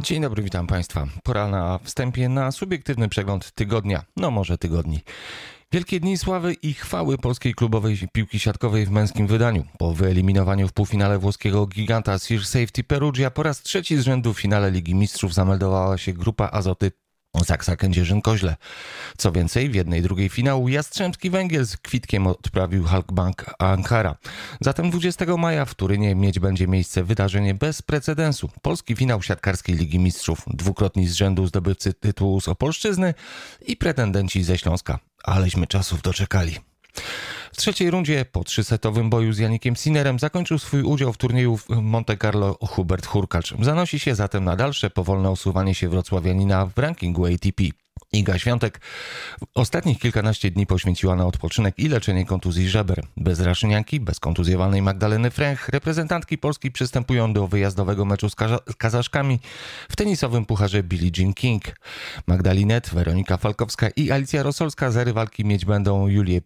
Dzień dobry, witam Państwa. Pora na wstępie na subiektywny przegląd tygodnia, no może tygodni. Wielkie dni sławy i chwały polskiej klubowej piłki siatkowej w męskim wydaniu. Po wyeliminowaniu w półfinale włoskiego giganta Sir Safety Perugia po raz trzeci z rzędu w finale Ligi Mistrzów zameldowała się grupa Azoty Zaksa Kędzierzyn-Koźle. Co więcej, w jednej drugiej finału Jastrzębski Węgiel z kwitkiem odprawił Halkbank Ankara. Zatem 20 maja w Turynie mieć będzie miejsce wydarzenie bez precedensu. Polski finał siatkarskiej Ligi Mistrzów. Dwukrotni z rzędu zdobywcy tytułu z Opolszczyzny i pretendenci ze Śląska. Aleśmy czasów doczekali. Trzeciej rundzie po trzysetowym boju z Janikiem Sinerem zakończył swój udział w turnieju w Monte Carlo Hubert Hurkacz. Zanosi się zatem na dalsze powolne usuwanie się wrocławianina w rankingu ATP. Iga Świątek ostatnich kilkanaście dni poświęciła na odpoczynek i leczenie kontuzji żeber. Bez Raszynianki, bez kontuzjowanej Magdaleny Fręch, reprezentantki Polski przystępują do wyjazdowego meczu z, Kazaszkami w tenisowym pucharze Billie Jean King. Magdalinet, Weronika Falkowska i Alicja Rosolska za rywalki mieć będą Julię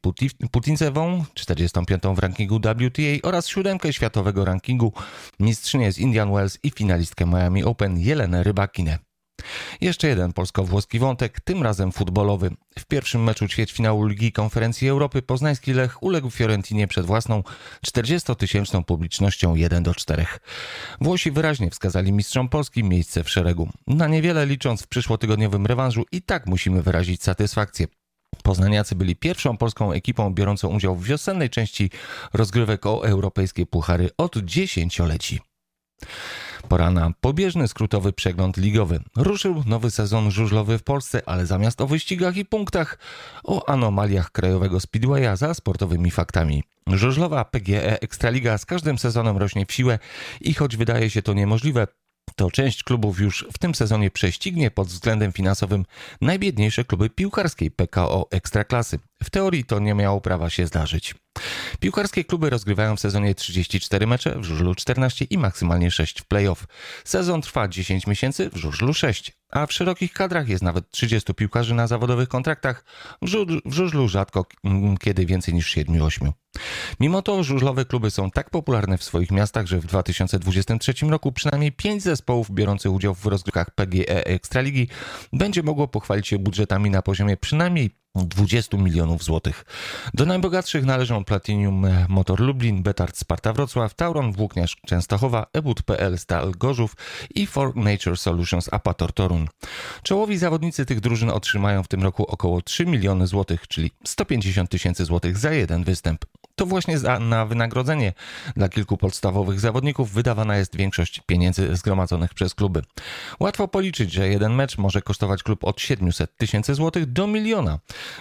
Putincewą, 45. w rankingu WTA oraz siódemkę światowego rankingu, mistrzynię z Indian Wells i finalistkę Miami Open Jelenę Rybakinę. Jeszcze jeden polsko-włoski wątek, tym razem futbolowy. W pierwszym meczu ćwierćfinału Ligi Konferencji Europy poznański Lech uległ Fiorentinie przed własną 40-tysięczną publicznością 1 do 4. Włosi wyraźnie wskazali mistrzom Polski miejsce w szeregu. Na niewiele licząc w przyszłotygodniowym rewanżu i tak musimy wyrazić satysfakcję. Poznaniacy byli pierwszą polską ekipą biorącą udział w wiosennej części rozgrywek o europejskie puchary od dziesięcioleci. Pora na pobieżny skrótowy przegląd ligowy. Ruszył nowy sezon żużlowy w Polsce, ale zamiast o wyścigach i punktach, o anomaliach krajowego speedwaya za sportowymi faktami. Żużlowa PGE Ekstraliga z każdym sezonem rośnie w siłę i choć wydaje się to niemożliwe, to część klubów już w tym sezonie prześcignie pod względem finansowym najbiedniejsze kluby piłkarskiej PKO Ekstraklasy. W teorii to nie miało prawa się zdarzyć. Piłkarskie kluby rozgrywają w sezonie 34 mecze, w żużlu 14 i maksymalnie 6 w playoff. Sezon trwa 10 miesięcy, w żużlu 6, a w szerokich kadrach jest nawet 30 piłkarzy na zawodowych kontraktach, w, żużlu, w żużlu rzadko mm, kiedy więcej niż 7-8. Mimo to żużlowe kluby są tak popularne w swoich miastach, że w 2023 roku przynajmniej 5 zespołów biorących udział w rozgrywkach PGE Ekstraligi będzie mogło pochwalić się budżetami na poziomie przynajmniej 20 milionów złotych. Do najbogatszych należą Platinum Motor Lublin, Betard Sparta Wrocław, Tauron Włókniarz Częstochowa, Ebud.pl Stal Gorzów i For Nature Solutions Apator Torun. Czołowi zawodnicy tych drużyn otrzymają w tym roku około 3 miliony złotych, czyli 150 tysięcy złotych za jeden występ. To właśnie za, na wynagrodzenie dla kilku podstawowych zawodników wydawana jest większość pieniędzy zgromadzonych przez kluby. Łatwo policzyć, że jeden mecz może kosztować klub od 700 tysięcy złotych do miliona,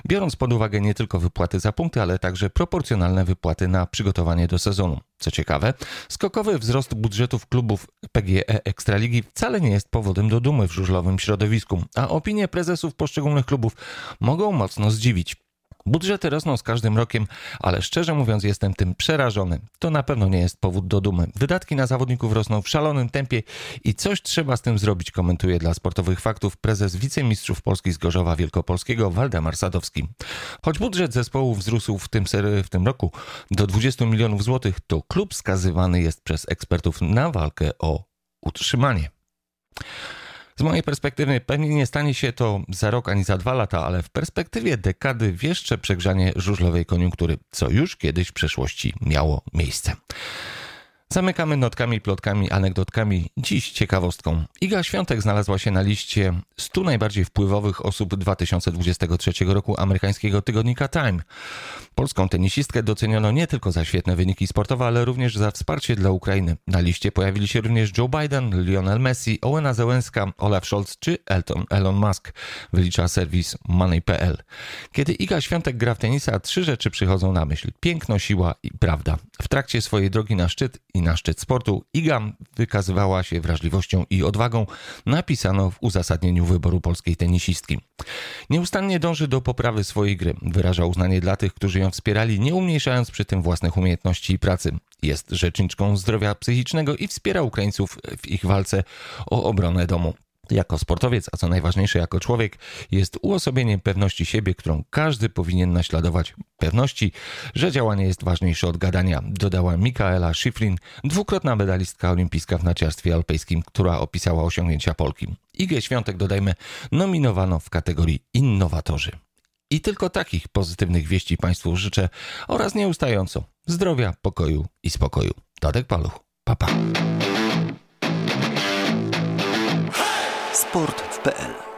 biorąc pod uwagę nie tylko wypłaty za punkty, ale także proporcjonalne wypłaty na przygotowanie do sezonu. Co ciekawe, skokowy wzrost budżetów klubów PGE Ekstraligi wcale nie jest powodem do dumy w żużlowym środowisku, a opinie prezesów poszczególnych klubów mogą mocno zdziwić. Budżety rosną z każdym rokiem, ale szczerze mówiąc jestem tym przerażony. To na pewno nie jest powód do dumy. Wydatki na zawodników rosną w szalonym tempie i coś trzeba z tym zrobić, komentuje dla sportowych faktów prezes wicemistrzów Polski z Gorzowa Wielkopolskiego Waldemar Sadowski. Choć budżet zespołu wzrósł w tym, w tym roku do 20 milionów złotych, to klub skazywany jest przez ekspertów na walkę o utrzymanie. Z mojej perspektywy pewnie nie stanie się to za rok ani za dwa lata, ale w perspektywie dekady wieszcze przegrzanie żużlowej koniunktury, co już kiedyś w przeszłości miało miejsce. Zamykamy notkami, plotkami, anegdotkami. Dziś ciekawostką. Iga Świątek znalazła się na liście 100 najbardziej wpływowych osób 2023 roku amerykańskiego tygodnika Time. Polską tenisistkę doceniono nie tylko za świetne wyniki sportowe, ale również za wsparcie dla Ukrainy. Na liście pojawili się również Joe Biden, Lionel Messi, Owena Zełenska, Olaf Scholz czy Elton, Elon Musk, wylicza serwis Money.pl. Kiedy Iga Świątek gra w tenisa, trzy rzeczy przychodzą na myśl. Piękno, siła i prawda. W trakcie swojej drogi na szczyt na szczyt sportu Iga wykazywała się wrażliwością i odwagą, napisano w uzasadnieniu wyboru polskiej tenisistki. Nieustannie dąży do poprawy swojej gry. Wyraża uznanie dla tych, którzy ją wspierali, nie umniejszając przy tym własnych umiejętności i pracy. Jest rzeczniczką zdrowia psychicznego i wspiera Ukraińców w ich walce o obronę domu. Jako sportowiec, a co najważniejsze jako człowiek, jest uosobienie pewności siebie, którą każdy powinien naśladować. Pewności, że działanie jest ważniejsze od gadania, dodała Mikaela Schifrin, dwukrotna medalistka olimpijska w narciarstwie alpejskim, która opisała osiągnięcia Polki. Igę Świątek, dodajmy, nominowano w kategorii innowatorzy. I tylko takich pozytywnych wieści Państwu życzę oraz nieustająco zdrowia, pokoju i spokoju. Tadek Paluch. Papa. Pa. Sport w PL.